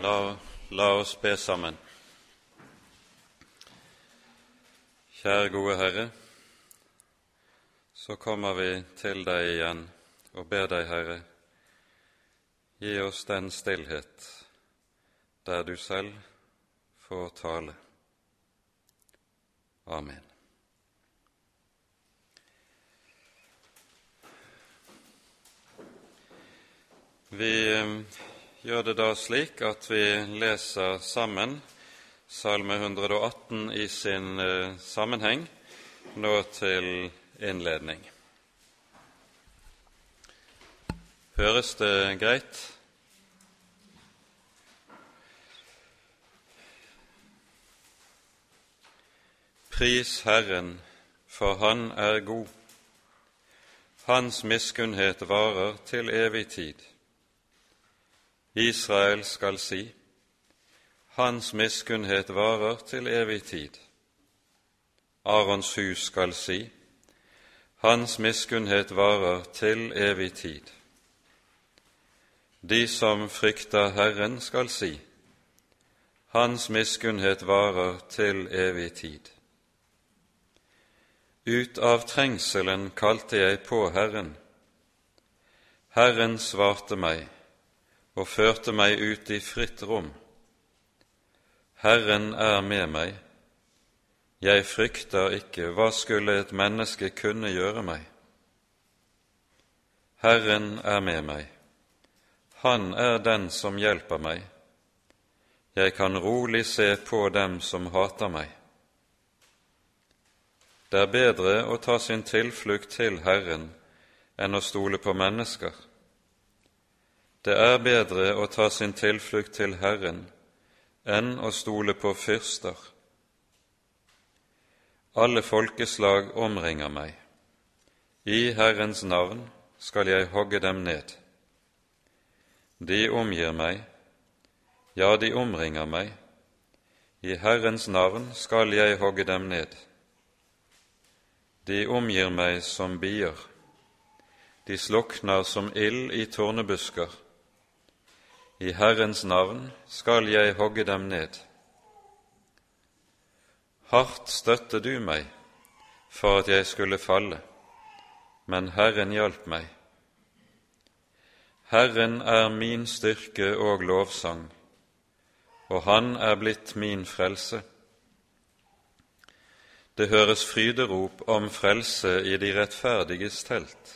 La, la oss be sammen. Kjære gode Herre, så kommer vi til deg igjen og ber deg, Herre, gi oss den stillhet der du selv får tale. Amen. Vi eh, gjør det da slik at vi leser sammen Salme 118 i sin eh, sammenheng nå til innledning. Høres det greit? Pris Herren, for Han er god. Hans miskunnhet varer til evig tid. Israel skal si, Hans miskunnhet varer til evig tid. Arons hus skal si, Hans miskunnhet varer til evig tid. De som frykter Herren, skal si, Hans miskunnhet varer til evig tid. Ut av trengselen kalte jeg på Herren. Herren svarte meg og førte meg ut i fritt rom. Herren er med meg, jeg frykter ikke, hva skulle et menneske kunne gjøre meg? Herren er med meg, Han er den som hjelper meg. Jeg kan rolig se på dem som hater meg. Det er bedre å ta sin tilflukt til Herren enn å stole på mennesker. Det er bedre å ta sin tilflukt til Herren enn å stole på fyrster. Alle folkeslag omringer meg. I Herrens navn skal jeg hogge dem ned. De omgir meg, ja, de omringer meg. I Herrens navn skal jeg hogge dem ned. De omgir meg som bier, de slukner som ild i tornebusker. I Herrens navn skal jeg hogge dem ned. Hardt støtte du meg for at jeg skulle falle, men Herren hjalp meg. Herren er min styrke og lovsang, og Han er blitt min frelse. Det høres fryderop om frelse i de rettferdiges telt.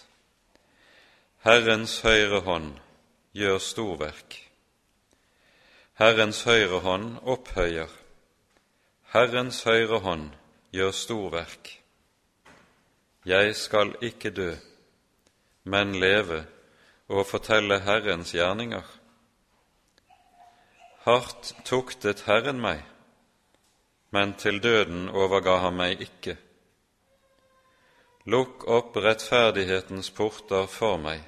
Herrens høyre hånd gjør storverk. Herrens høyre hånd opphøyer, Herrens høyre hånd gjør storverk. Jeg skal ikke dø, men leve og fortelle Herrens gjerninger. Hardt tuktet Herren meg, men til døden overga han meg ikke. Lukk opp rettferdighetens porter for meg.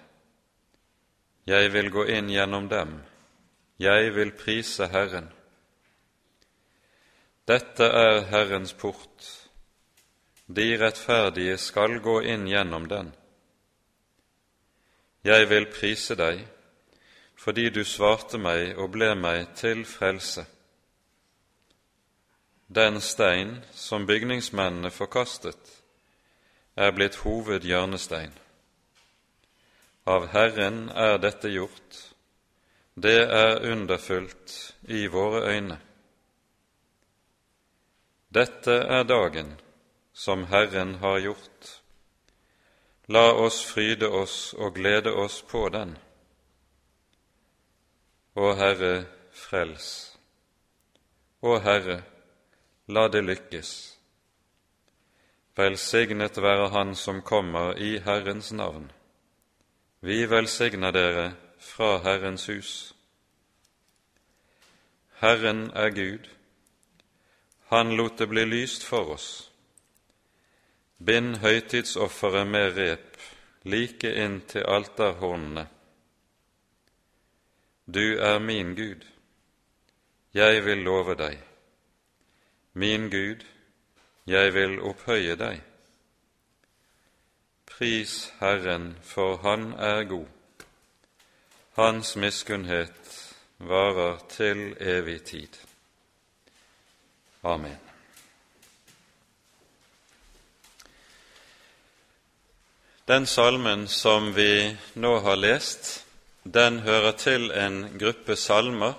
Jeg vil gå inn gjennom dem jeg vil prise Herren. Dette er Herrens port. De rettferdige skal gå inn gjennom den. Jeg vil prise deg fordi du svarte meg og ble meg til frelse. Den stein som bygningsmennene forkastet, er blitt hovedhjørnestein. Av Herren er dette gjort, det er underfullt i våre øyne. Dette er dagen som Herren har gjort. La oss fryde oss og glede oss på den. Å Herre, frels. Å Herre, la det lykkes. Velsignet være Han som kommer i Herrens navn. Vi velsigner dere fra Herrens hus. Herren er Gud, Han lot det bli lyst for oss. Bind høytidsofferet med rep like inn til alterhornene. Du er min Gud, jeg vil love deg. Min Gud, jeg vil opphøye deg. Pris Herren, for Han er god. Hans miskunnhet varer til evig tid. Amen. Den salmen som vi nå har lest, den hører til en gruppe salmer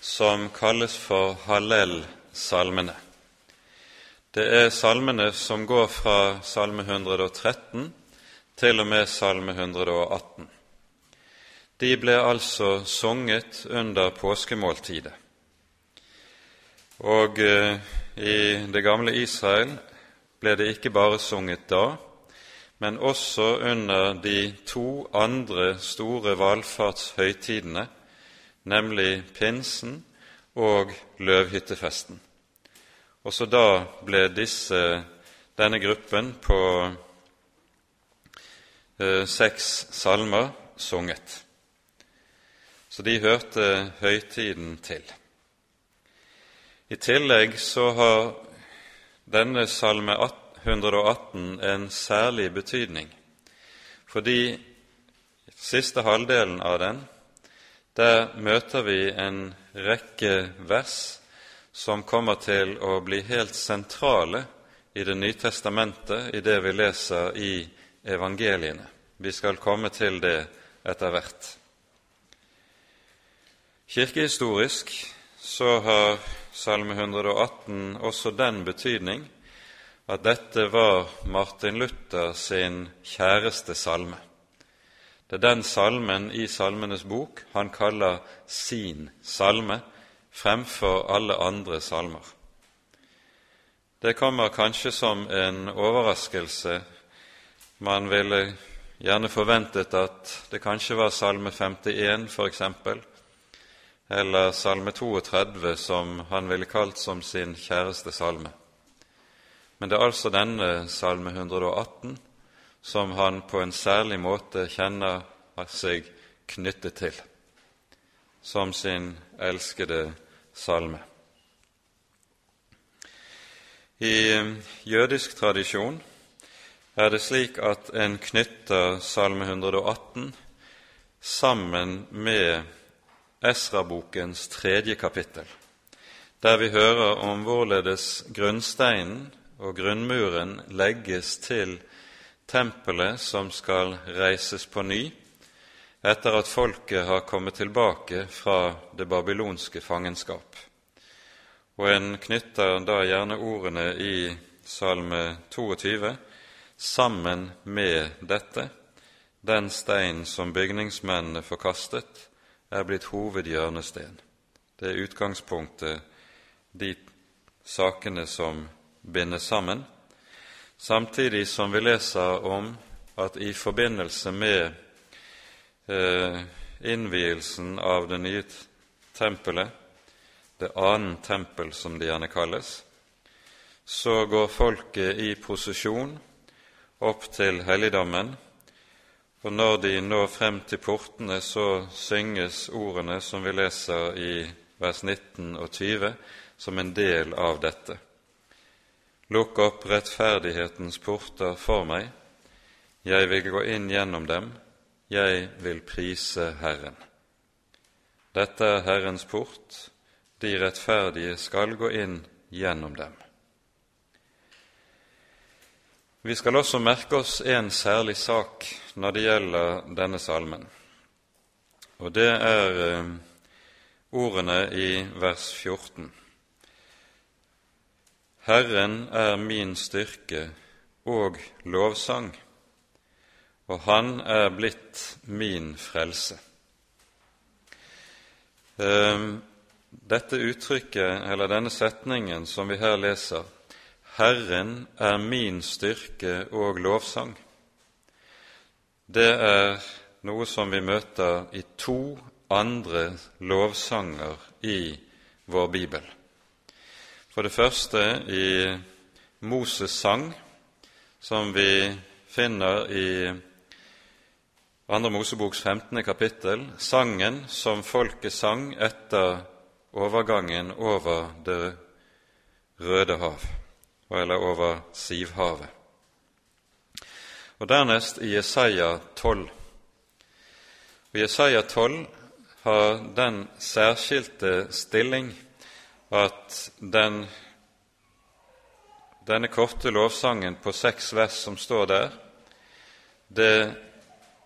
som kalles for Hallel-salmene. Det er salmene som går fra salme 113 til og med salme 118. De ble altså sunget under påskemåltidet. Og eh, i det gamle Israel ble det ikke bare sunget da, men også under de to andre store valfartshøytidene, nemlig pinsen og løvhyttefesten. Også da ble disse, denne gruppen på eh, seks salmer sunget. Så de hørte høytiden til. I tillegg så har denne salme 118 en særlig betydning, fordi siste halvdelen av den, der møter vi en rekke vers som kommer til å bli helt sentrale i Det nye testamentet i det vi leser i evangeliene. Vi skal komme til det etter hvert. Kirkehistorisk så har Salme 118 også den betydning at dette var Martin Luther sin kjæreste salme. Det er den salmen i Salmenes bok han kaller sin salme fremfor alle andre salmer. Det kommer kanskje som en overraskelse. Man ville gjerne forventet at det kanskje var Salme 51 f.eks., eller Salme 32 som han ville kalt som sin kjæreste salme. Men det er altså denne Salme 118 som han på en særlig måte kjenner seg knyttet til, som sin elskede salme. I jødisk tradisjon er det slik at en knytter Salme 118 sammen med Esra-bokens tredje kapittel, der vi hører om hvorledes grunnsteinen og grunnmuren legges til tempelet som skal reises på ny etter at folket har kommet tilbake fra det babylonske fangenskap. Og en knytter da gjerne ordene i Salme 22 sammen med dette. Den stein som bygningsmennene forkastet, er blitt hovedhjørnesten. Det er utgangspunktet, de sakene som bindes sammen, samtidig som vi leser om at i forbindelse med eh, innvielsen av det nye tempelet, det annen tempel som det gjerne kalles, så går folket i prosesjon opp til helligdommen, og når de når frem til portene, så synges ordene som vi leser i vers 19 og 20, som en del av dette. Lukk opp rettferdighetens porter for meg, jeg vil gå inn gjennom dem, jeg vil prise Herren. Dette er Herrens port, de rettferdige skal gå inn gjennom dem. Vi skal også merke oss en særlig sak når det gjelder denne salmen, og det er eh, ordene i vers 14. Herren er min styrke og lovsang, og Han er blitt min frelse. Ehm, dette uttrykket, eller denne setningen som vi her leser, Herren er min styrke og lovsang, det er noe som vi møter i to andre lovsanger i vår bibel. For det første i Moses' sang, som vi finner i Andre Moseboks 15. kapittel, sangen som folket sang etter overgangen over Det røde hav, eller over Sivhavet. Og dernest i Jesaja 12. Og Jesaja 12 har den særskilte stilling at den, denne korte lovsangen på seks vers som står der, det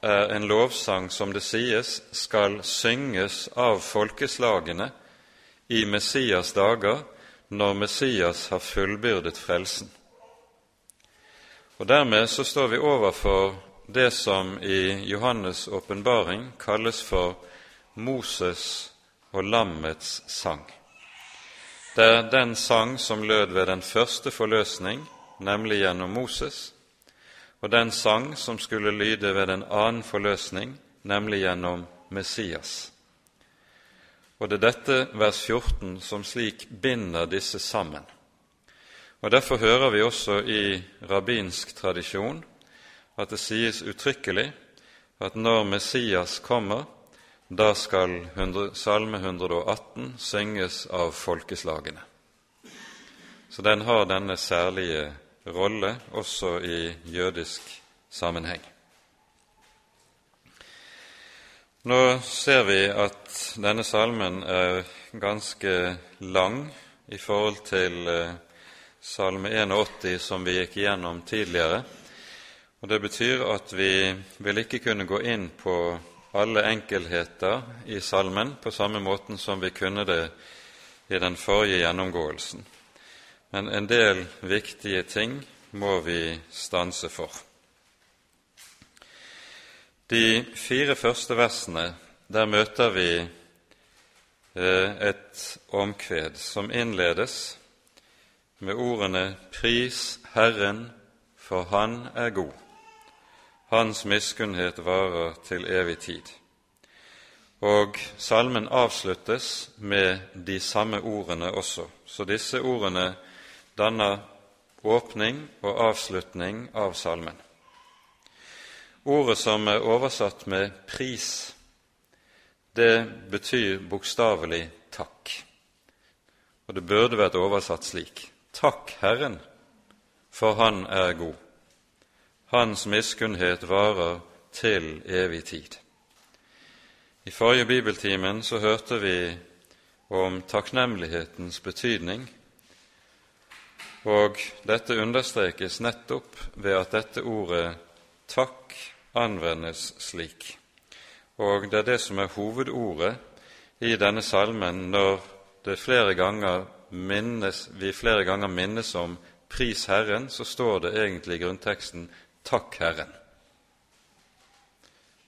er en lovsang som det sies skal synges av folkeslagene i Messias dager, når Messias har fullbyrdet frelsen. Og Dermed så står vi overfor det som i Johannes' åpenbaring kalles for Moses og lammets sang. Det er den sang som lød ved den første forløsning, nemlig gjennom Moses, og den sang som skulle lyde ved den annen forløsning, nemlig gjennom Messias. Og det er dette vers 14 som slik binder disse sammen. Og Derfor hører vi også i rabbinsk tradisjon at det sies uttrykkelig at når Messias kommer, da skal Salme 118 synges av folkeslagene. Så den har denne særlige rolle også i jødisk sammenheng. Nå ser vi at denne salmen er ganske lang i forhold til eh, Salme 81, som vi gikk igjennom tidligere. Og Det betyr at vi vil ikke kunne gå inn på alle enkelheter i salmen på samme måten som vi kunne det i den forrige gjennomgåelsen. Men en del viktige ting må vi stanse for. De fire første versene, der møter vi eh, et omkved som innledes med ordene 'Pris Herren, for Han er god'. Hans miskunnhet varer til evig tid. Og salmen avsluttes med de samme ordene også, så disse ordene danner åpning og avslutning av salmen. Ordet som er oversatt med 'pris', det betyr bokstavelig 'takk'. Og det burde vært oversatt slik:" Takk, Herren, for Han er god. Hans miskunnhet varer til evig tid. I forrige bibeltimen så hørte vi om takknemlighetens betydning, og dette understrekes nettopp ved at dette ordet 'takk' anvendes slik. Og det er det som er hovedordet i denne salmen når flere minnes, vi flere ganger minnes om 'pris Herren', så står det egentlig i grunnteksten Takk, Herren.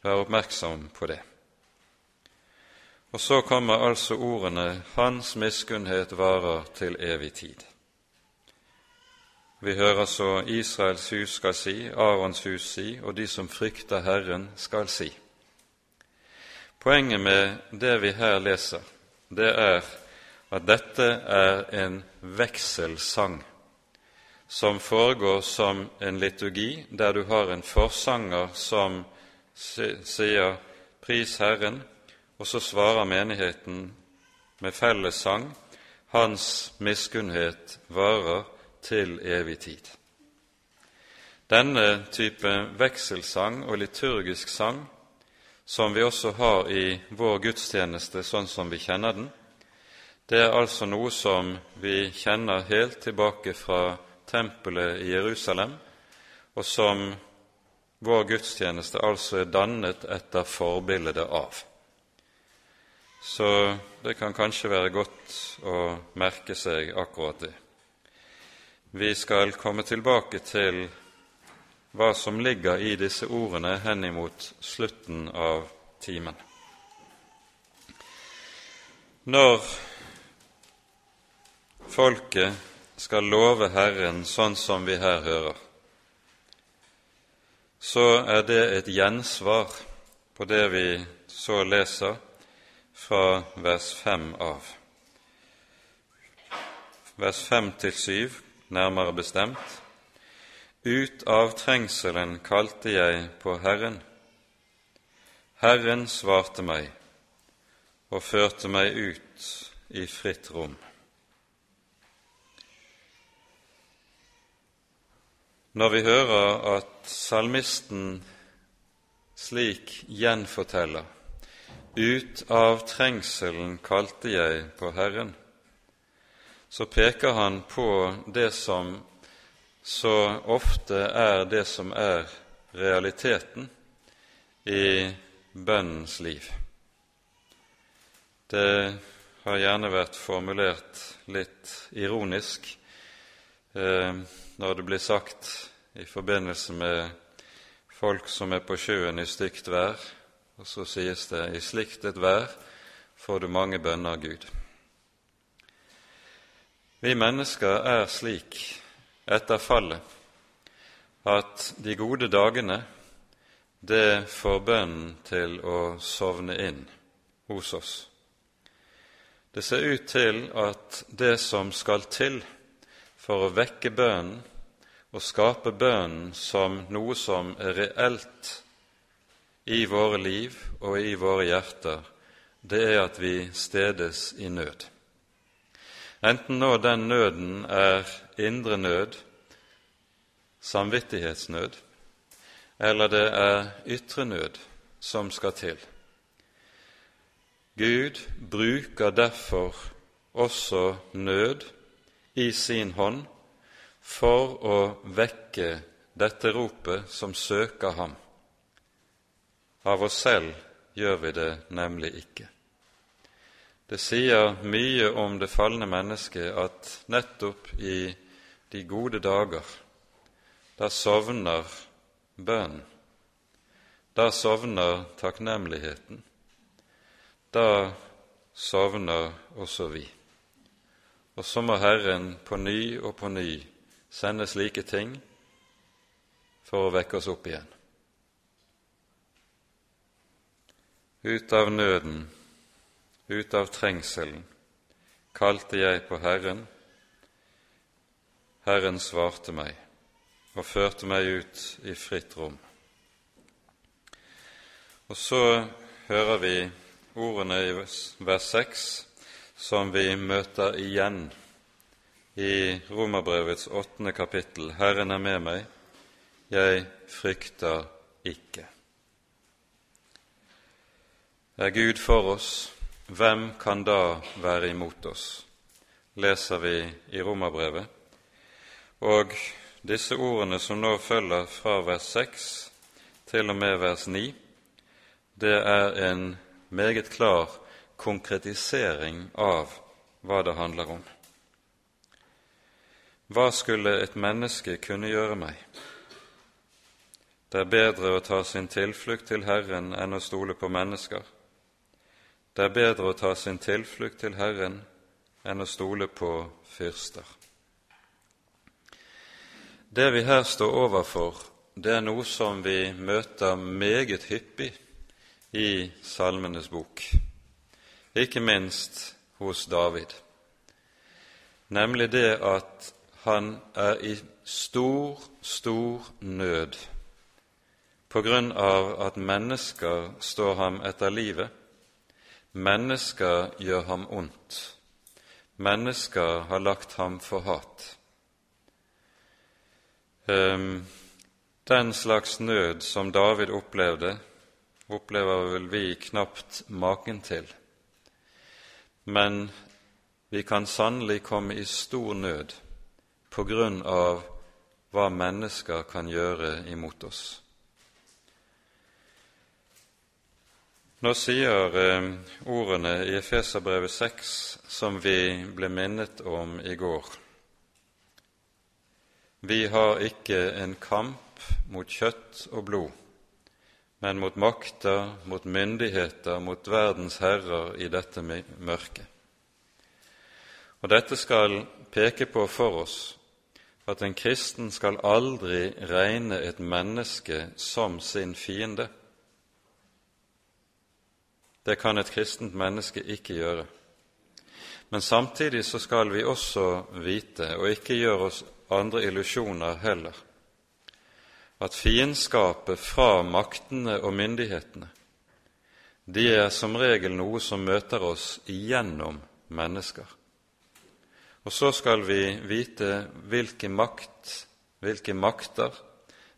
Vær oppmerksom på det. Og så kommer altså ordene Hans miskunnhet varer til evig tid. Vi hører så Israels hus skal si, Arons hus si, og de som frykter Herren, skal si. Poenget med det vi her leser, det er at dette er en vekselsang som foregår som en liturgi, der du har en forsanger som sier 'Pris Herren', og så svarer menigheten med fellessang 'Hans miskunnhet varer til evig tid'. Denne type vekselsang og liturgisk sang, som vi også har i vår gudstjeneste sånn som vi kjenner den, det er altså noe som vi kjenner helt tilbake fra tempelet i Jerusalem, og som vår gudstjeneste altså er dannet etter forbildet av. Så det kan kanskje være godt å merke seg akkurat det. Vi skal komme tilbake til hva som ligger i disse ordene henimot slutten av timen. Når folket skal love Herren sånn som vi her hører, så er det et gjensvar på det vi så leser fra vers 5 av. Vers 5 til 7, nærmere bestemt. Ut av trengselen kalte jeg på Herren. Herren svarte meg og førte meg ut i fritt rom. Når vi hører at salmisten slik gjenforteller ut av trengselen kalte jeg på Herren, så peker han på det som så ofte er det som er realiteten i bønnens liv. Det har gjerne vært formulert litt ironisk eh, når det blir sagt i forbindelse med folk som er på sjøen i stygt vær, og så sies det i slikt et vær får du mange bønner Gud. Vi mennesker er slik etter fallet at de gode dagene, det får bønnen til å sovne inn hos oss. Det ser ut til at det som skal til for å vekke bønnen og skape bønnen som noe som er reelt i våre liv og i våre hjerter, det er at vi stedes i nød. Enten nå den nøden er indre nød, samvittighetsnød, eller det er ytre nød som skal til. Gud bruker derfor også nød i sin hånd for å vekke dette ropet som søker ham. Av oss selv gjør vi det nemlig ikke. Det sier mye om det falne mennesket at nettopp i de gode dager, da sovner bønnen, da sovner takknemligheten, da sovner også vi. Og så må Herren på ny og på ny sende slike ting for å vekke oss opp igjen. Ut av nøden, ut av trengselen, kalte jeg på Herren. Herren svarte meg og førte meg ut i fritt rom. Og så hører vi ordene i vers 6 som vi møter igjen i Romerbrevets åttende kapittel. Herren er med meg, jeg frykter ikke. Er Gud for oss, hvem kan da være imot oss? leser vi i Romerbrevet. Og disse ordene som nå følger fra vers 6 til og med vers 9, det er en meget klar konkretisering av hva det handler om. Hva skulle et menneske kunne gjøre meg? Det er bedre å ta sin tilflukt til Herren enn å stole på mennesker. Det er bedre å ta sin tilflukt til Herren enn å stole på fyrster. Det vi her står overfor, det er noe som vi møter meget hyppig i Salmenes bok, ikke minst hos David, nemlig det at han er i stor, stor nød på grunn av at mennesker står ham etter livet. Mennesker gjør ham ondt. Mennesker har lagt ham for hat. Ehm, den slags nød som David opplevde, opplever vel vi knapt maken til. Men vi kan sannelig komme i stor nød på grunn av hva mennesker kan gjøre imot oss. Nå sier eh, ordene i Efeserbrevet 6 som vi ble minnet om i går. Vi har ikke en kamp mot kjøtt og blod, men mot makter, mot myndigheter, mot verdens herrer i dette mørket. Og dette skal peke på for oss at en kristen skal aldri regne et menneske som sin fiende. Det kan et kristent menneske ikke gjøre. Men samtidig så skal vi også vite, og ikke gjøre oss andre illusjoner heller, at fiendskapet fra maktene og myndighetene, de er som regel noe som møter oss igjennom mennesker. Og så skal vi vite hvilke makt, hvilke makter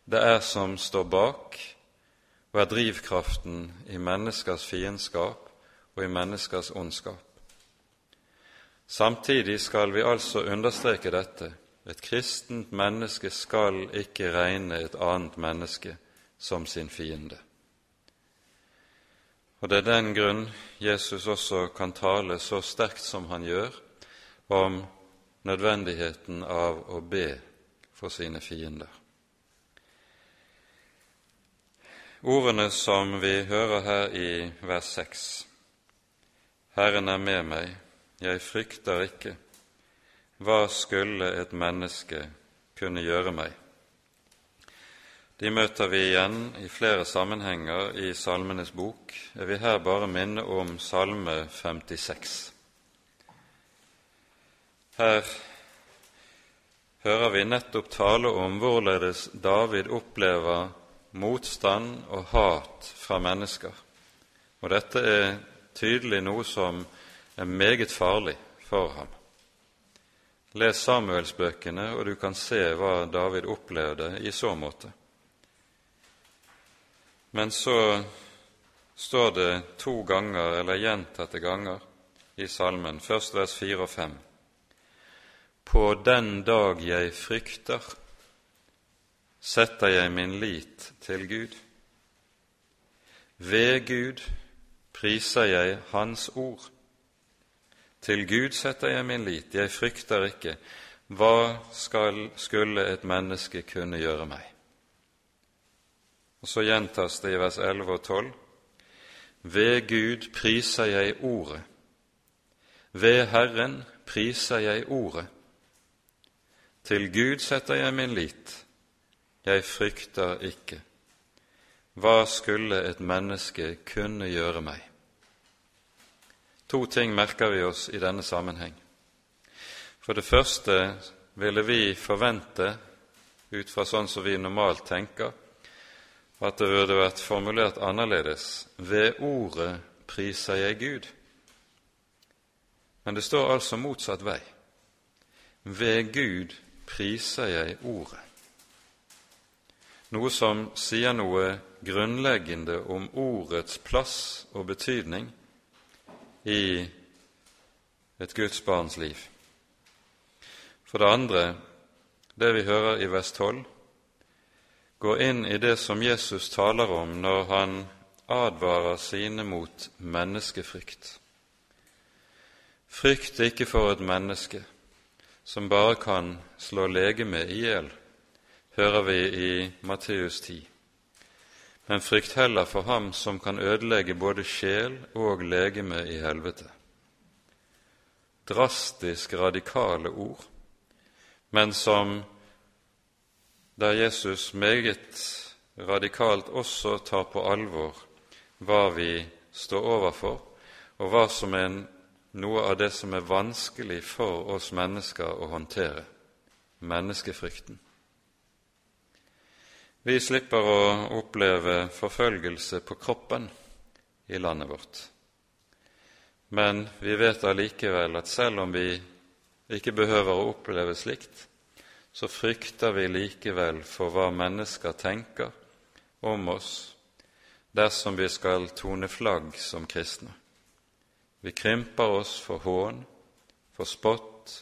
det er som står bak, og er drivkraften i menneskers fiendskap og i menneskers ondskap. Samtidig skal vi altså understreke dette. Et kristent menneske skal ikke regne et annet menneske som sin fiende. Og Det er den grunn Jesus også kan tale så sterkt som han gjør om nødvendigheten av å be for sine fiender. Ordene som vi hører her i vers 6, Herren er med meg, jeg frykter ikke, hva skulle et menneske kunne gjøre meg? De møter vi igjen i flere sammenhenger i Salmenes bok. Jeg vil her bare minne om Salme 56. Her hører vi nettopp tale om hvorledes David opplever motstand og hat fra mennesker. Og dette er tydelig noe som er meget farlig for ham. Les Samuelsbøkene, og du kan se hva David opplevde i så måte. Men så står det to ganger, eller gjentatte ganger, i salmen, først vers fire og fem. På den dag jeg frykter, setter jeg min lit til Gud. Ved Gud priser jeg Hans ord. Til Gud setter jeg min lit, jeg frykter ikke. Hva skal, skulle et menneske kunne gjøre meg? Og så gjentas det i vers 11 og 12. Ved Gud priser jeg Ordet. Ved Herren priser jeg Ordet. Til Gud setter jeg min lit. Jeg frykter ikke. Hva skulle et menneske kunne gjøre meg? To ting merker vi oss i denne sammenheng. For det første ville vi forvente, ut fra sånn som vi normalt tenker, at det burde vært formulert annerledes ved ordet priser jeg Gud. Men det står altså motsatt vei. Ved Gud priser jeg ordet. Noe som sier noe grunnleggende om ordets plass og betydning i et Guds barns liv. For det andre, det vi hører i vers 12, går inn i det som Jesus taler om når han advarer sine mot menneskefrykt. Frykt ikke for et menneske som bare kan slå legemet i hjel, hører vi i Matteus 10. Men frykt heller for ham som kan ødelegge både sjel og legeme i helvete. Drastisk radikale ord, men som der Jesus meget radikalt også tar på alvor hva vi står overfor, og hva som er noe av det som er vanskelig for oss mennesker å håndtere menneskefrykten. Vi slipper å oppleve forfølgelse på kroppen i landet vårt. Men vi vet allikevel at selv om vi ikke behøver å oppleve slikt, så frykter vi likevel for hva mennesker tenker om oss dersom vi skal tone flagg som kristne. Vi krymper oss for hån, for spott,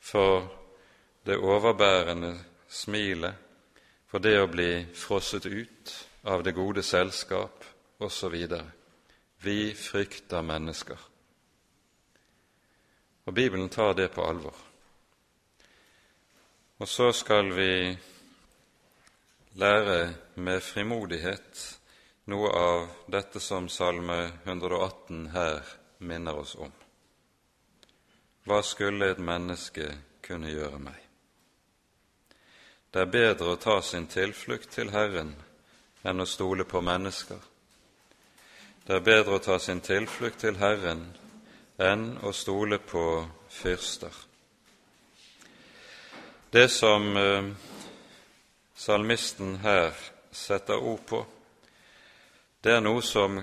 for det overbærende smilet, for det å bli frosset ut av det gode selskap osv. Vi frykter mennesker. Og Bibelen tar det på alvor. Og så skal vi lære med frimodighet noe av dette som Salme 118 her minner oss om. Hva skulle et menneske kunne gjøre meg? Det er bedre å ta sin tilflukt til Herren enn å stole på mennesker. Det er bedre å ta sin tilflukt til Herren enn å stole på fyrster. Det som eh, salmisten her setter ord på, det er noe som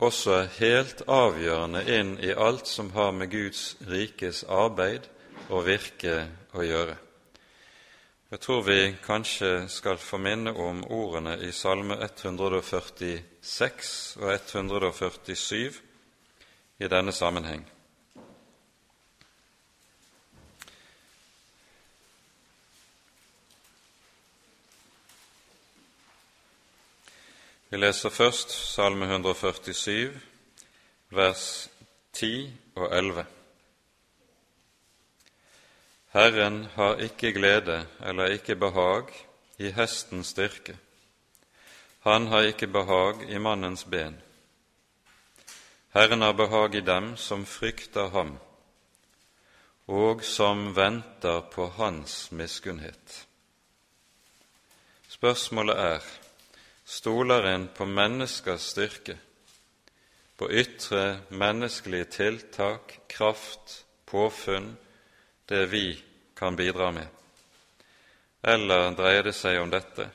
også er helt avgjørende inn i alt som har med Guds rikes arbeid og virke å gjøre. Jeg tror vi kanskje skal få minne om ordene i Salme 146 og 147, i denne sammenheng. Vi leser først Salme 147, vers 10 og 11. Herren har ikke glede eller ikke behag i hestens styrke. Han har ikke behag i mannens ben. Herren har behag i dem som frykter ham, og som venter på hans miskunnhet. Spørsmålet er stoler en på menneskers styrke, på ytre menneskelige tiltak, kraft, påfunn, det vi kan bidra med? Eller dreier det seg om dette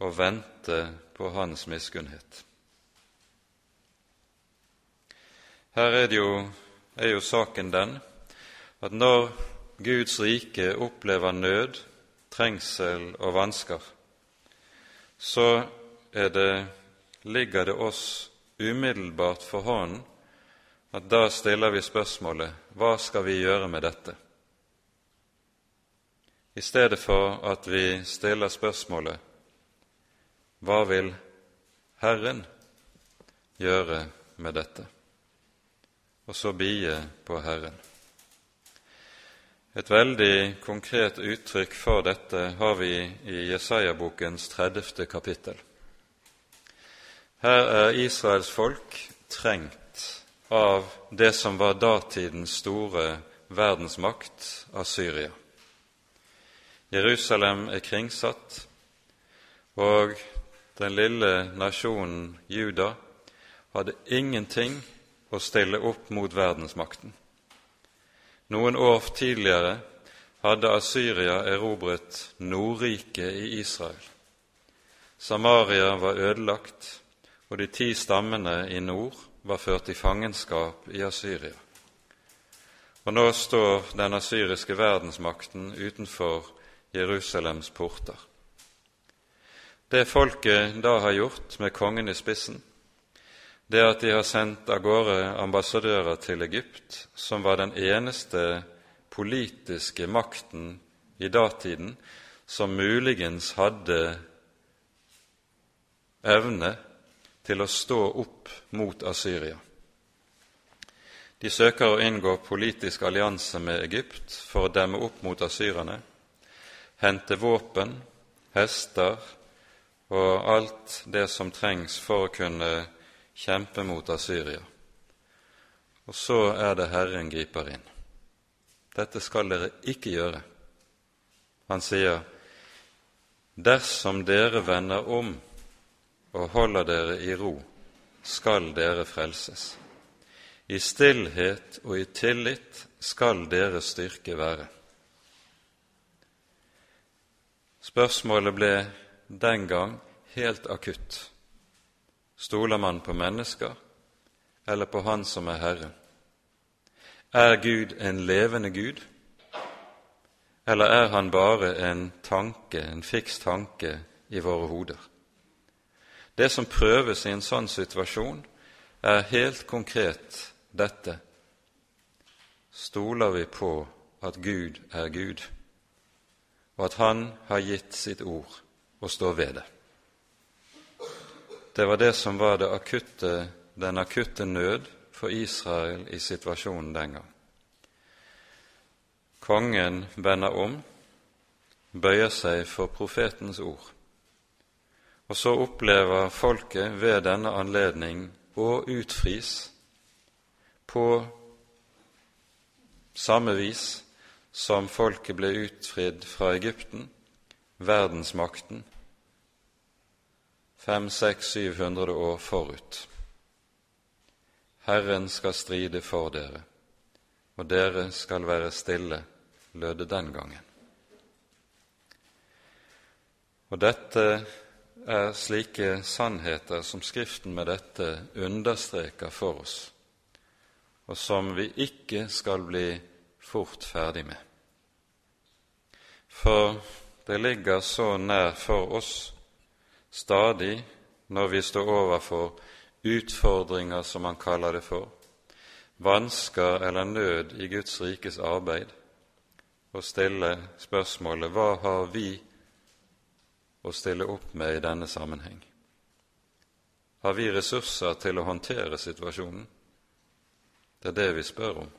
å vente på Hans miskunnhet? Her er, jo, er jo saken den at når Guds rike opplever nød, trengsel og vansker, så det, ligger det oss umiddelbart for hånden at da stiller vi spørsmålet hva skal vi gjøre med dette? I stedet for at vi stiller spørsmålet hva vil Herren gjøre med dette? Og så bie på Herren. Et veldig konkret uttrykk for dette har vi i Jesaja-bokens 30. kapittel. Her er Israels folk trengt av det som var datidens store verdensmakt, Asyria. Jerusalem er kringsatt, og den lille nasjonen Juda hadde ingenting å stille opp mot verdensmakten. Noen år tidligere hadde Asyria erobret Nordriket i Israel. Samaria var ødelagt, og de ti stammene i nord var ført i fangenskap i Asyria. Og nå står den asyriske verdensmakten utenfor Jerusalems porter. Det folket da har gjort, med kongen i spissen, det at de har sendt av gårde ambassadører til Egypt, som var den eneste politiske makten i datiden som muligens hadde evne til å stå opp mot Asyria. De søker å inngå politisk allianse med Egypt for å demme opp mot asyrerne, hente våpen, hester og alt det som trengs for å kunne kjempe mot Asyria. Og så er det Herren griper inn. Dette skal dere ikke gjøre. Han sier, dersom dere vender om og holder dere i ro, skal dere frelses. I stillhet og i tillit skal deres styrke være. Spørsmålet ble den gang helt akutt. Stoler man på mennesker eller på Han som er Herre? Er Gud en levende Gud, eller er han bare en tanke, en fiks tanke i våre hoder? Det som prøves i en sånn situasjon, er helt konkret dette Stoler vi på at Gud er Gud, og at Han har gitt sitt ord og står ved det? Det var det som var det akutte, den akutte nød for Israel i situasjonen den gang. Kongen vender om, bøyer seg for profetens ord. Og så opplever folket ved denne anledning å utfris på samme vis som folket ble utfridd fra Egypten, verdensmakten, fem, seks, syv hundre år forut. Herren skal stride for dere, og dere skal være stille, lød det den gangen. Og dette er slike sannheter som Skriften med dette understreker for oss, og som vi ikke skal bli fort ferdig med. For det ligger så nær for oss stadig når vi står overfor utfordringer, som han kaller det for, vansker eller nød i Guds rikes arbeid, og stille spørsmålet hva har vi å stille opp med i denne sammenheng? Har vi ressurser til å håndtere situasjonen? Det er det vi spør om,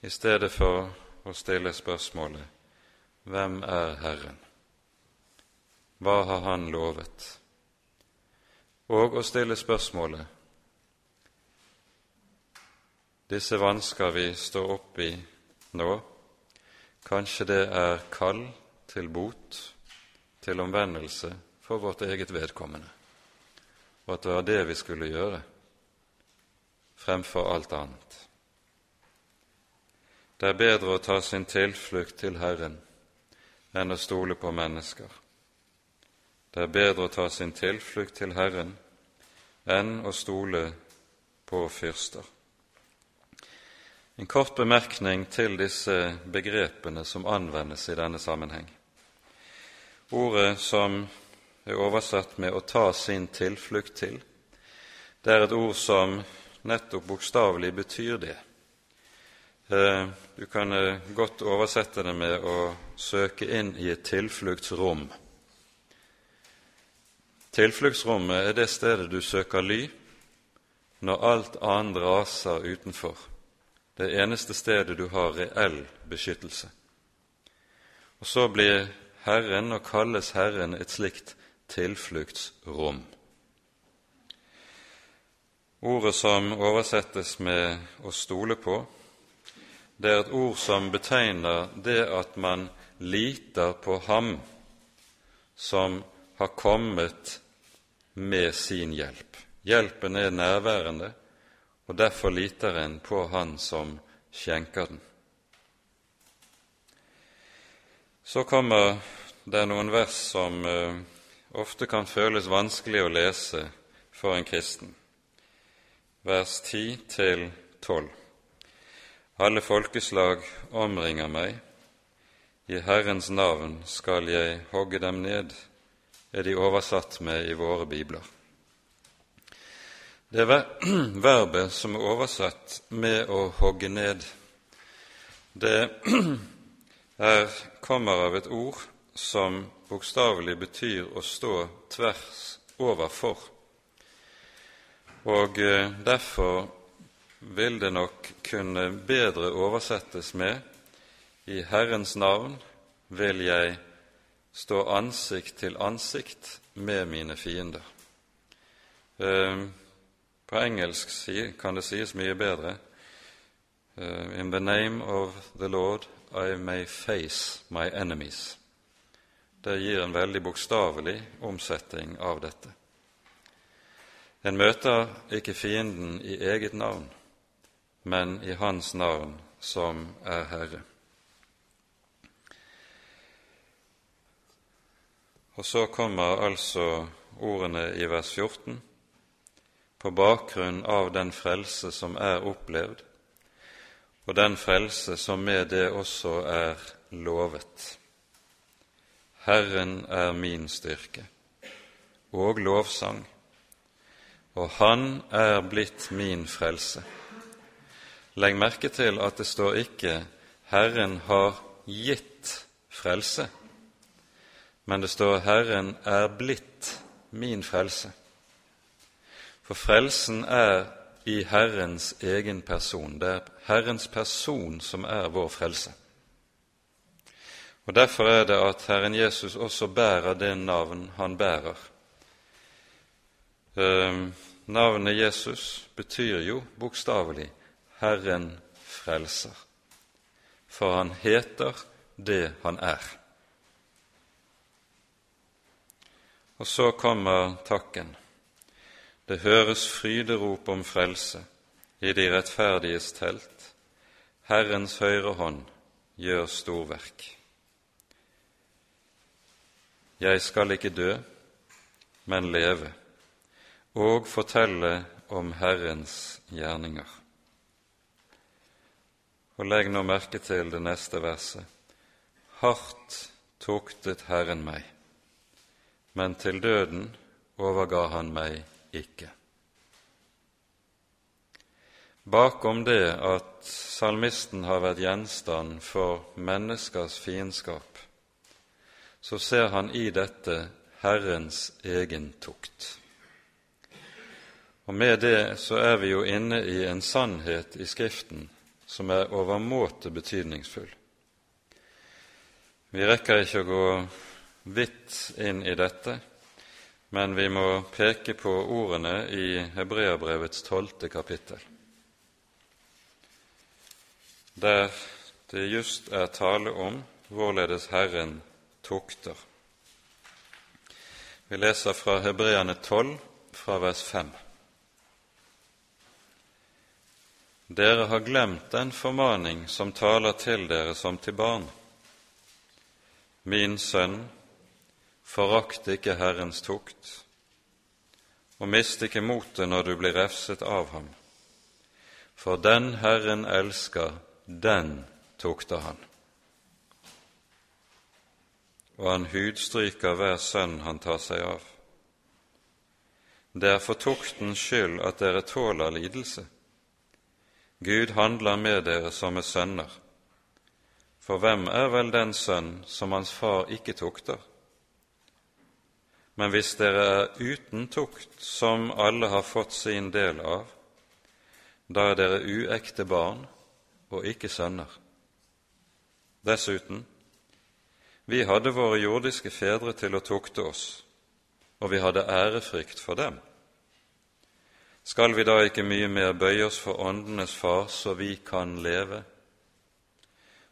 i stedet for å stille spørsmålet Hvem er Herren? Hva har Han lovet? Og å stille spørsmålet Disse vansker vi står oppi nå, kanskje det er kall til bot, til omvendelse for vårt eget vedkommende, og at det var det vi skulle gjøre fremfor alt annet. Det er bedre å ta sin tilflukt til Herren enn å stole på mennesker. Det er bedre å ta sin tilflukt til Herren enn å stole på fyrster. En kort bemerkning til disse begrepene som anvendes i denne sammenheng. Ordet som er oversatt med 'å ta sin tilflukt til', det er et ord som nettopp bokstavelig betyr det. Eh, du kan eh, godt oversette det med å søke inn i et tilfluktsrom. Tilfluktsrommet er det stedet du søker ly når alt annet raser utenfor. Det eneste stedet du har reell beskyttelse. Og så blir Herren og kalles Herren et slikt tilfluktsrom. Ordet som oversettes med 'å stole på', det er et ord som betegner det at man liter på ham som har kommet med sin hjelp. Hjelpen er nærværende, og derfor liter en på Han som skjenker den. Så kommer det noen vers som uh, ofte kan føles vanskelig å lese for en kristen vers 10 til 12. Alle folkeslag omringer meg, i Herrens navn skal jeg hogge dem ned, er de oversatt med i våre bibler. Det verbet som er oversatt med å hogge ned, det er, kommer av et ord som bokstavelig betyr å stå tvers overfor. Og eh, derfor vil det nok kunne bedre oversettes med i Herrens navn vil jeg stå ansikt til ansikt med mine fiender. Eh, på engelsk kan det sies mye bedre. Eh, In the name of the Lord I may face my enemies. Det gir en veldig bokstavelig omsetning av dette. En møter ikke fienden i eget navn, men i Hans navn, som er Herre. Og så kommer altså ordene i vers 14 på bakgrunn av den frelse som er opplevd, og den frelse som med det også er lovet. Herren er min styrke og lovsang og Han er blitt min frelse. Legg merke til at det står ikke 'Herren har gitt frelse', men det står 'Herren er blitt min frelse'. For frelsen er i Herrens egen person. Det er Herrens person som er vår frelse. Og Derfor er det at Herren Jesus også bærer det navn han bærer. Ehm, Navnet Jesus betyr jo bokstavelig 'Herren frelser', for han heter det han er. Og så kommer takken. Det høres fryderop om frelse i de rettferdiges telt. Herrens høyre hånd gjør storverk. Jeg skal ikke dø, men leve og fortelle om Herrens gjerninger. Og legg nå merke til det neste verset. Hardt tuktet Herren meg, men til døden overga han meg ikke. bakom det at salmisten har vært gjenstand for menneskers fiendskap, så ser han i dette Herrens egen tukt. Og med det så er vi jo inne i en sannhet i Skriften som er overmåte betydningsfull. Vi rekker ikke å gå vidt inn i dette, men vi må peke på ordene i Hebreabrevets tolvte kapittel, der det just er tale om hvorledes Herren tukter. Vi leser fra Hebreane 12, fra vers 5. Dere har glemt den formaning som taler til dere som til barn. Min sønn, forakt ikke Herrens tukt, og mist ikke motet når du blir refset av ham. For den Herren elsker, den tukter han og han hudstryker hver sønn han tar seg av. Det er for tuktens skyld at dere tåler lidelse. Gud handler med dere som med sønner. For hvem er vel den sønn som hans far ikke tukter? Men hvis dere er uten tukt, som alle har fått sin del av, da er dere uekte barn og ikke sønner. Dessuten, vi hadde våre jordiske fedre til å tukte oss, og vi hadde ærefrykt for dem. Skal vi da ikke mye mer bøye oss for åndenes far, så vi kan leve?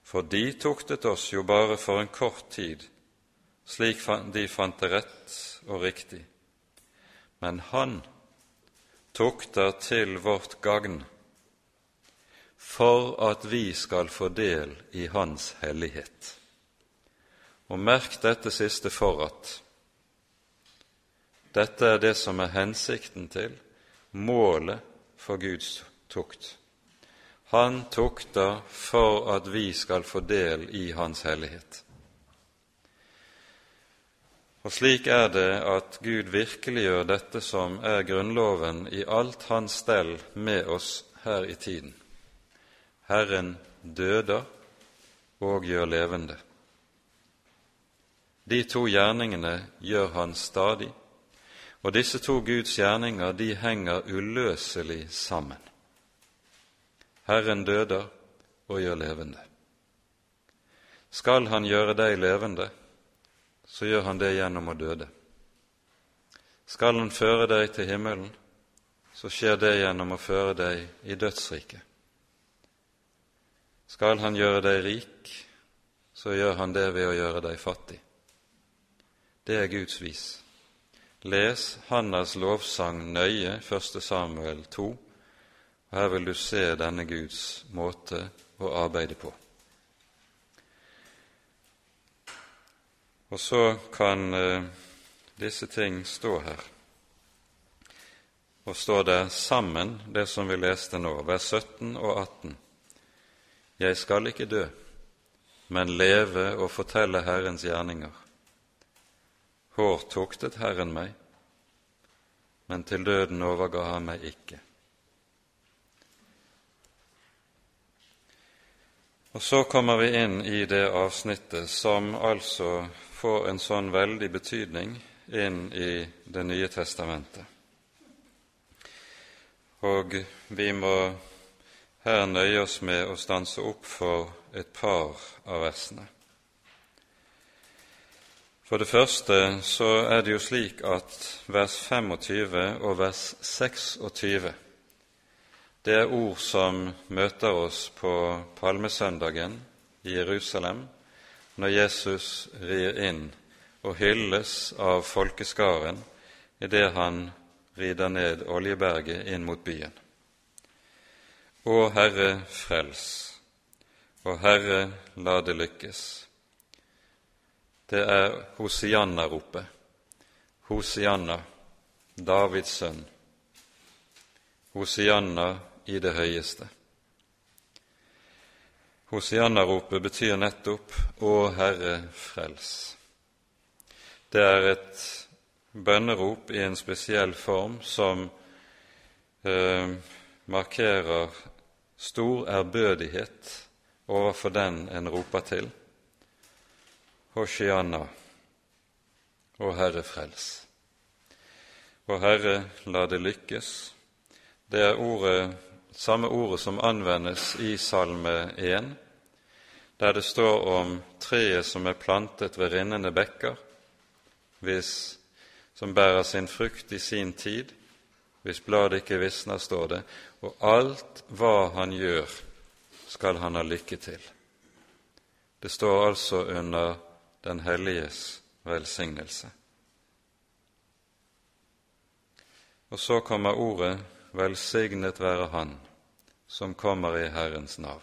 For de tuktet oss jo bare for en kort tid, slik de fant det rett og riktig. Men Han tukter til vårt gagn, for at vi skal få del i Hans hellighet. Og merk dette siste for at dette er det som er hensikten til, målet for Guds tukt. Han tukter for at vi skal få del i Hans hellighet. Og slik er det at Gud virkelig gjør dette som er Grunnloven i alt hans stell med oss her i tiden. Herren døder og gjør levende. De to gjerningene gjør han stadig, og disse to Guds gjerninger de henger uløselig sammen. Herren døder og gjør levende. Skal Han gjøre deg levende, så gjør Han det gjennom å døde. Skal Han føre deg til himmelen, så skjer det gjennom å føre deg i dødsriket. Skal Han gjøre deg rik, så gjør Han det ved å gjøre deg fattig. Det er Guds vis. Les Hannas lovsang nøye, 1. Samuel 2, og her vil du se denne Guds måte å arbeide på. Og så kan eh, disse ting stå her. Og står det sammen, det som vi leste nå, vers 17 og 18. Jeg skal ikke dø, men leve og fortelle Herrens gjerninger. Hår tuktet Herren meg, men til døden overga han meg ikke. Og så kommer vi inn i det avsnittet som altså får en sånn veldig betydning inn i Det nye testamentet. Og vi må her nøye oss med å stanse opp for et par av versene. For det første så er det jo slik at vers 25 og vers 26 det er ord som møter oss på palmesøndagen i Jerusalem, når Jesus rir inn og hylles av folkeskaren idet han rider ned Oljeberget inn mot byen. Å Herre, frels, og Herre, la det lykkes det er Hosianna-ropet. Hosianna, Davids sønn. Hosianna i det høyeste. Hosianna-ropet betyr nettopp 'Å Herre, frels'. Det er et bønnerop i en spesiell form som eh, markerer stor ærbødighet overfor den en roper til, Hosianna, Å Herre frels. Å Herre, la det lykkes. Det er ordet, samme ordet som anvendes i Salme 1, der det står om treet som er plantet ved rinnende bekker, hvis, som bærer sin frukt i sin tid, hvis bladet ikke visner, står det, og alt hva han gjør, skal han ha lykke til. Det står altså under Den helliges velsignelse. Og så kommer ordet 'velsignet være Han', som kommer i Herrens navn.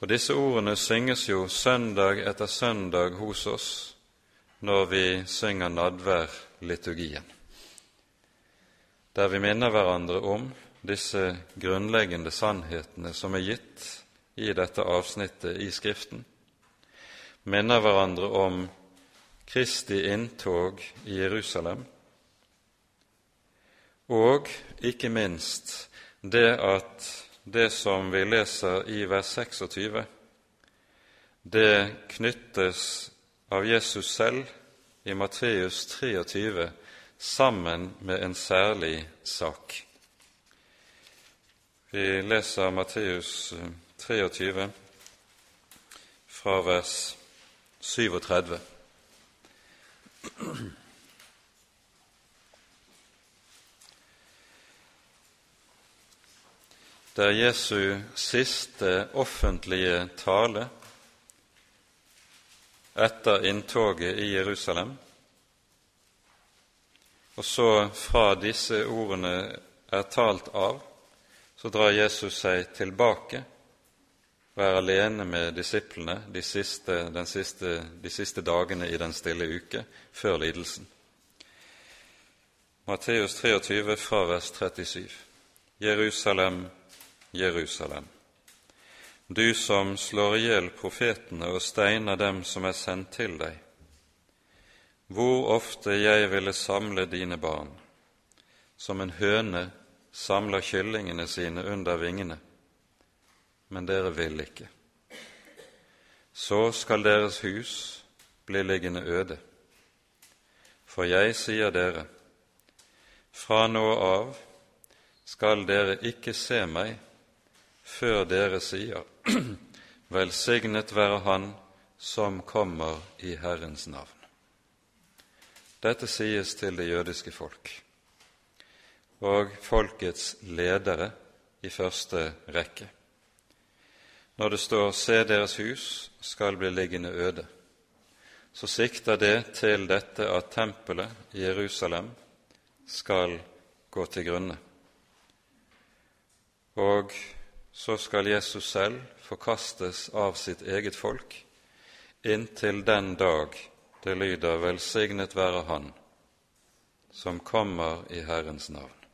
Og Disse ordene synges jo søndag etter søndag hos oss når vi synger nadværliturgien, der vi minner hverandre om disse grunnleggende sannhetene som er gitt i dette avsnittet i Skriften, minner hverandre om Kristi inntog i Jerusalem, og ikke minst det at det som vi leser i vers 26, det knyttes av Jesus selv i Matteus 23 sammen med en særlig sak. Vi leser Matteus 23 eh, fra vers 37. Det er Jesu siste offentlige tale etter inntoget i Jerusalem. Og så fra disse ordene er talt av, så drar Jesus seg tilbake og er alene med disiplene de siste, siste, de siste dagene i den stille uke før lidelsen. Matteus 23 fra vers 37. Jerusalem, Jerusalem. Du som slår i hjel profetene og steiner dem som er sendt til deg hvor ofte jeg ville samle dine barn, som en høne samler kyllingene sine under vingene, men dere vil ikke. Så skal deres hus bli liggende øde. For jeg sier dere, fra nå av skal dere ikke se meg før dere sier, Velsignet være Han som kommer i Herrens navn. Dette sies til det jødiske folk og folkets ledere i første rekke. Når det står 'Se deres hus skal bli liggende øde', så sikter det til dette at tempelet i Jerusalem skal gå til grunne. Og så skal Jesus selv forkastes av sitt eget folk inntil den dag det lyder 'Velsignet være Han som kommer i Herrens navn'.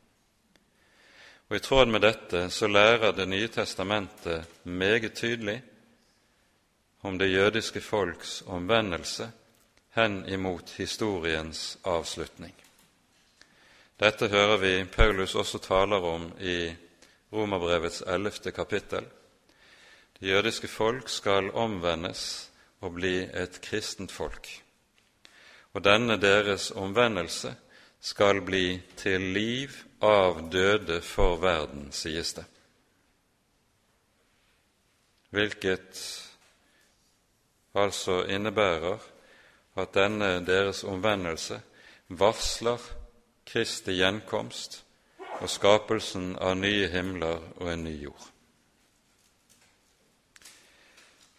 Og I tråd med dette så lærer Det nye testamentet meget tydelig om det jødiske folks omvendelse hen imot historiens avslutning. Dette hører vi Paulus også taler om i Romerbrevets ellevte kapittel. Det jødiske folk skal omvendes og bli et kristent folk og denne deres omvendelse skal bli til liv av døde for verden, sies det. Hvilket altså innebærer at denne deres omvendelse varsler Kristi gjenkomst og skapelsen av nye himler og en ny jord.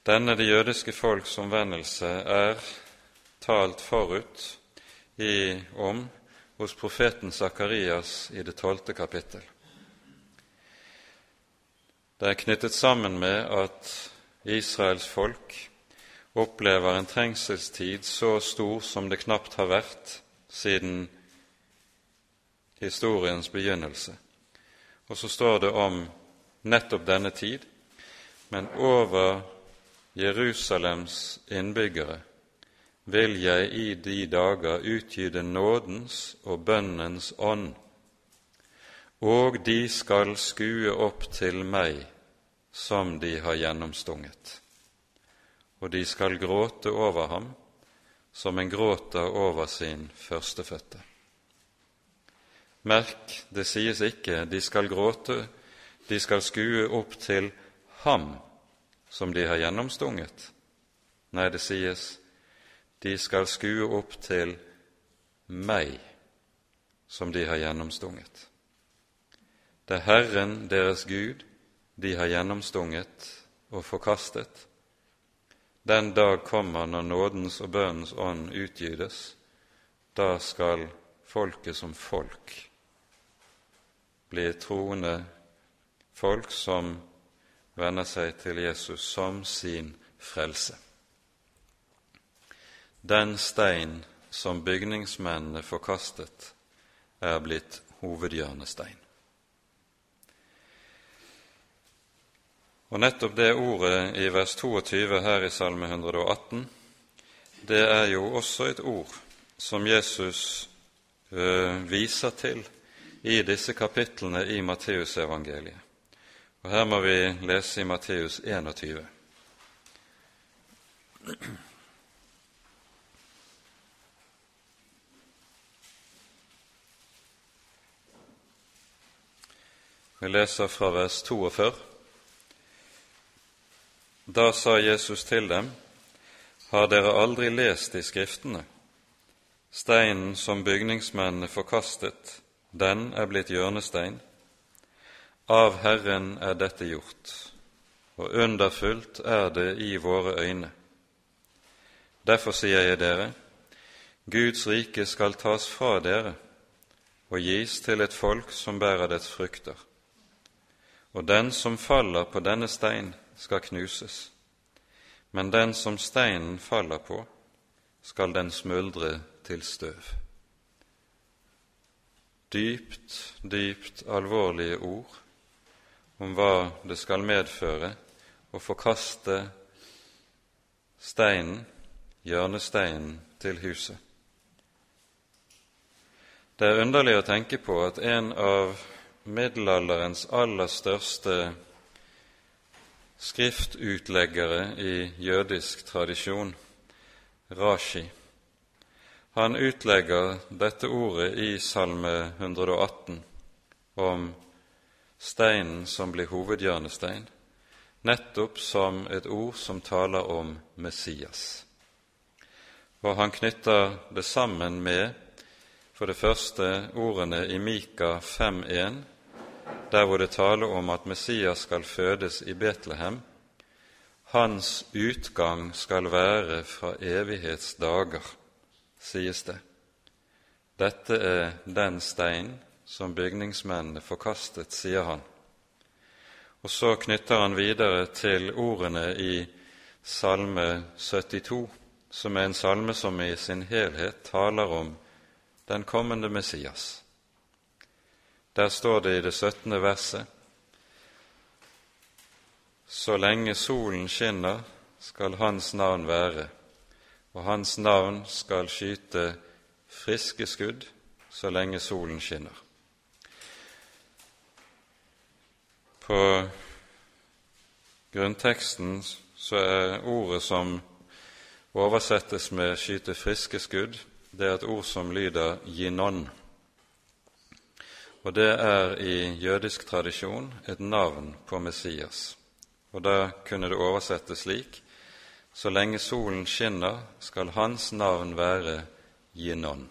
Denne det jødiske folks omvendelse er talt forut i, om hos profeten Sakarias i det tolvte kapittel. Det er knyttet sammen med at Israels folk opplever en trengselstid så stor som det knapt har vært siden historiens begynnelse. Og så står det om nettopp denne tid, men over Jerusalems innbyggere vil jeg i de dager utgyde nådens og bønnens ånd og de skal skue opp til meg som de har gjennomstunget, og de skal gråte over ham som en gråter over sin førstefødte. Merk, det sies ikke de skal gråte, de skal skue opp til ham som de har gjennomstunget. Nei, det sies de skal skue opp til meg som de har gjennomstunget. Det er Herren deres Gud de har gjennomstunget og forkastet. Den dag kommer når nådens og bønnens ånd utgytes. Da skal folket som folk bli troende folk som venner seg til Jesus som sin frelse. Den stein som bygningsmennene forkastet, er blitt hovedhjørnestein. Og nettopp det ordet i vers 22 her i Salme 118, det er jo også et ord som Jesus ø, viser til i disse kapitlene i Matteusevangeliet. Og her må vi lese i Matteus 21. Vi leser fra vers 42. Da sa Jesus til dem, Har dere aldri lest i Skriftene? Steinen som bygningsmennene forkastet, den er blitt hjørnestein. Av Herren er dette gjort, og underfullt er det i våre øyne. Derfor sier jeg dere, Guds rike skal tas fra dere og gis til et folk som bærer dets frukter. Og den som faller på denne stein, skal knuses, men den som steinen faller på, skal den smuldre til støv. Dypt, dypt alvorlige ord om hva det skal medføre å forkaste steinen, hjørnesteinen, til huset. Det er underlig å tenke på at en av middelalderens aller største skriftutleggere i jødisk tradisjon, Rashi. Han utlegger dette ordet i Salme 118 om steinen som blir hovedhjørnestein, nettopp som et ord som taler om Messias. Og han knytter det sammen med, for det første, ordene i Mika 5.1, der hvor det taler om at Messias skal fødes i Betlehem, hans utgang skal være fra evighetsdager, sies det. Dette er den stein som bygningsmennene forkastet, sier han. Og så knytter han videre til ordene i Salme 72, som er en salme som i sin helhet taler om den kommende Messias. Der står det i det 17. verset Så lenge solen skinner, skal hans navn være, og hans navn skal skyte friske skudd så lenge solen skinner. På grunnteksten så er ordet som oversettes med 'skyte friske skudd', det er et ord som lyder 'ginon' og det er i jødisk tradisjon et navn på Messias. Og da kunne det oversettes slik så lenge solen skinner, skal hans navn være Jinon.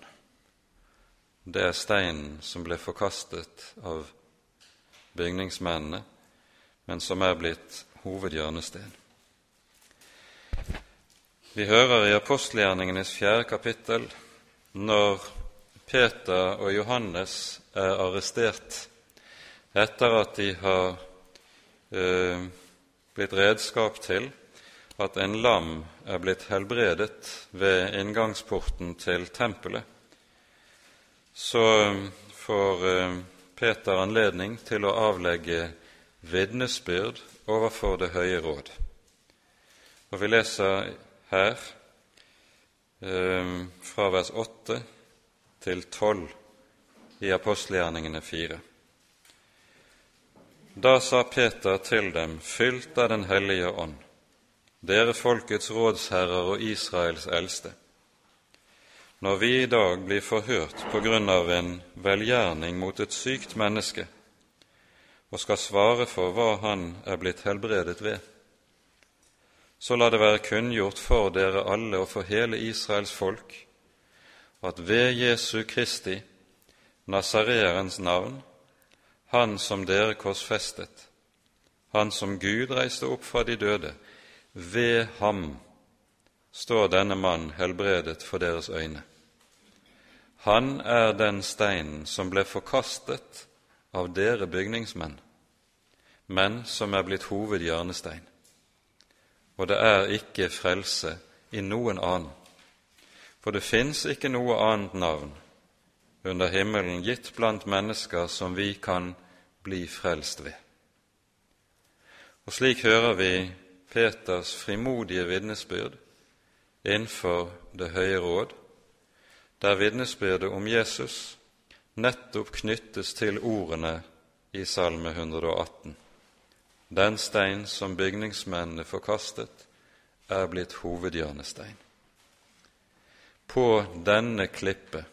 Det er steinen som ble forkastet av bygningsmennene, men som er blitt hovedhjørnesten. Vi hører i apostelgjerningenes fjerde kapittel når Peter og Johannes er arrestert etter at de har eh, blitt redskap til at en lam er blitt helbredet ved inngangsporten til tempelet, så får eh, Peter anledning til å avlegge vitnesbyrd overfor Det høye råd. Og vi leser her eh, fra vers 8 til 12 i apostelgjerningene 4. Da sa Peter til dem, fylt av Den hellige ånd, dere folkets rådsherrer og Israels eldste. Når vi i dag blir forhørt på grunn av en velgjerning mot et sykt menneske, og skal svare for hva han er blitt helbredet ved, så la det være kunngjort for dere alle og for hele Israels folk at ved Jesu Kristi, Nasareerens navn, han som dere korsfestet, han som Gud reiste opp fra de døde, ved ham står denne mann helbredet for deres øyne. Han er den steinen som ble forkastet av dere bygningsmenn, men som er blitt hovedhjørnestein. Og det er ikke frelse i noen annen, for det fins ikke noe annet navn under himmelen gitt blant mennesker som vi kan bli frelst ved. Og slik hører vi Peters frimodige vitnesbyrd innenfor Det høye råd, der vitnesbyrdet om Jesus nettopp knyttes til ordene i Salme 118. Den stein som bygningsmennene forkastet, er blitt hovedhjørnestein. På denne klippet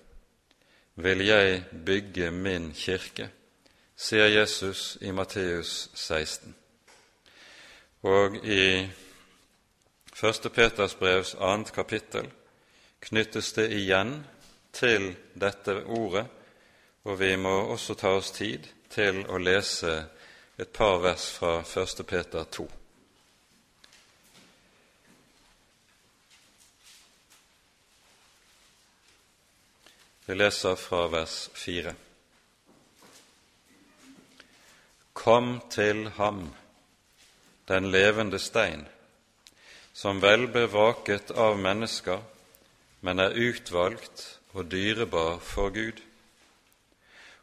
vil jeg bygge min kirke, sier Jesus i Matteus 16. Og i 1. Peters brevs annet kapittel knyttes det igjen til dette ordet og vi må også ta oss tid til å lese et par vers fra 1. Peter 2. Vi leser fra vers 4. Kom til ham, den levende stein, som vel bevaket av mennesker, men er utvalgt og dyrebar for Gud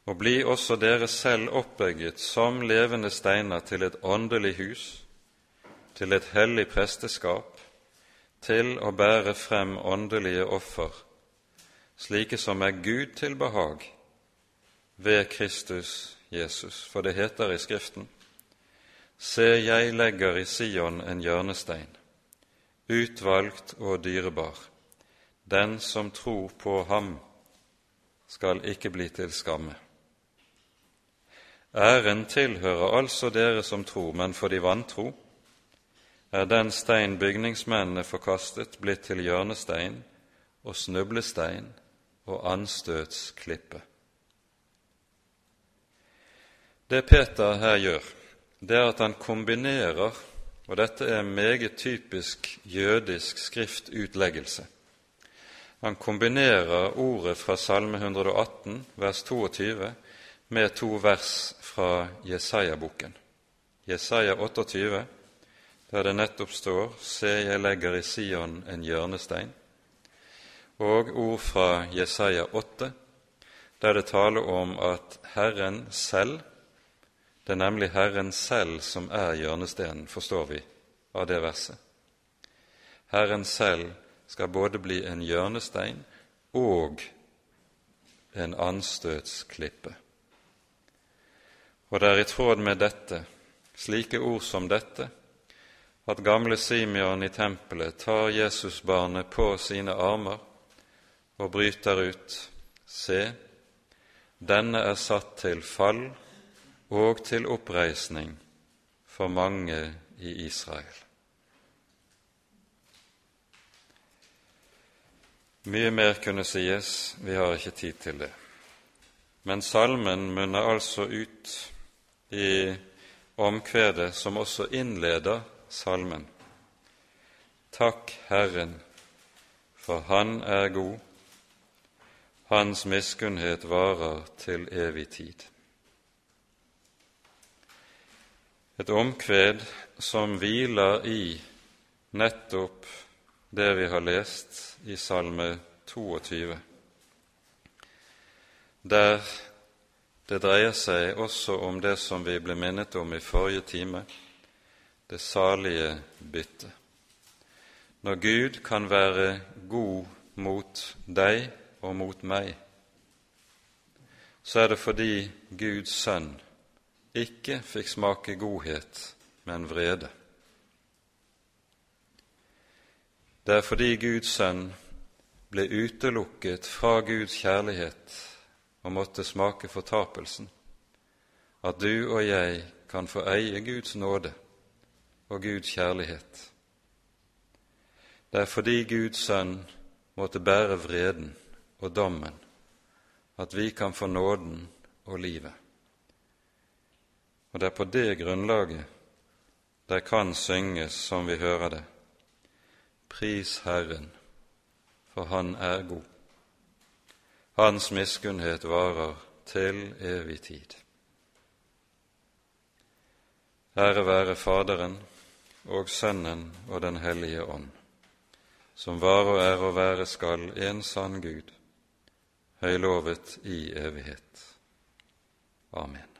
og bli også dere selv oppbygget som levende steiner til et åndelig hus, til et hellig presteskap, til å bære frem åndelige offer, slike som er Gud til behag, ved Kristus Jesus. For det heter i Skriften:" Se, jeg legger i Sion en hjørnestein, utvalgt og dyrebar. Den som tror på ham, skal ikke bli til skamme. Æren tilhører altså dere som tror, men for de vantro er den stein bygningsmennene forkastet, blitt til hjørnestein og snublestein og anstøtsklippe. Det Peter her gjør, det er at han kombinerer, og dette er meget typisk jødisk skriftutleggelse, han kombinerer ordet fra Salme 118, vers 22, med to vers fra Jesaja-boken. Jesaja 28, der det nettopp står 'Se, jeg legger i Sion en hjørnestein', og ord fra Jesaja 8, der det taler om at Herren selv Det er nemlig Herren selv som er hjørnesteinen, forstår vi av det verset. Herren selv skal både bli en hjørnestein og en anstøtsklippe. Og det er i tråd med dette, slike ord som dette, at gamle Simeon i tempelet tar Jesusbarnet på sine armer og bryter ut Se, denne er satt til fall og til oppreisning for mange i Israel. Mye mer kunne sies, vi har ikke tid til det. Men salmen munner altså ut i omkvedet som også innleder salmen. Takk Herren, for Han er god, Hans miskunnhet varer til evig tid. Et omkved som hviler i nettopp det vi har lest i Salme 22, der det dreier seg også om det som vi ble minnet om i forrige time, det salige bytte. Når Gud kan være god mot deg og mot meg, så er det fordi Guds sønn ikke fikk smake godhet, men vrede. Det er fordi Guds sønn ble utelukket fra Guds kjærlighet og måtte smake fortapelsen, at du og jeg kan få eie Guds nåde og Guds kjærlighet. Det er fordi Guds sønn måtte bære vreden og dommen, at vi kan få nåden og livet. Og det er på det grunnlaget det kan synges som vi hører det. Pris Herren, for Han er god. Hans miskunnhet varer til evig tid. Ære være Faderen og Sønnen og Den hellige ånd, som var og er og være skal en sann Gud, høylovet i evighet. Amen.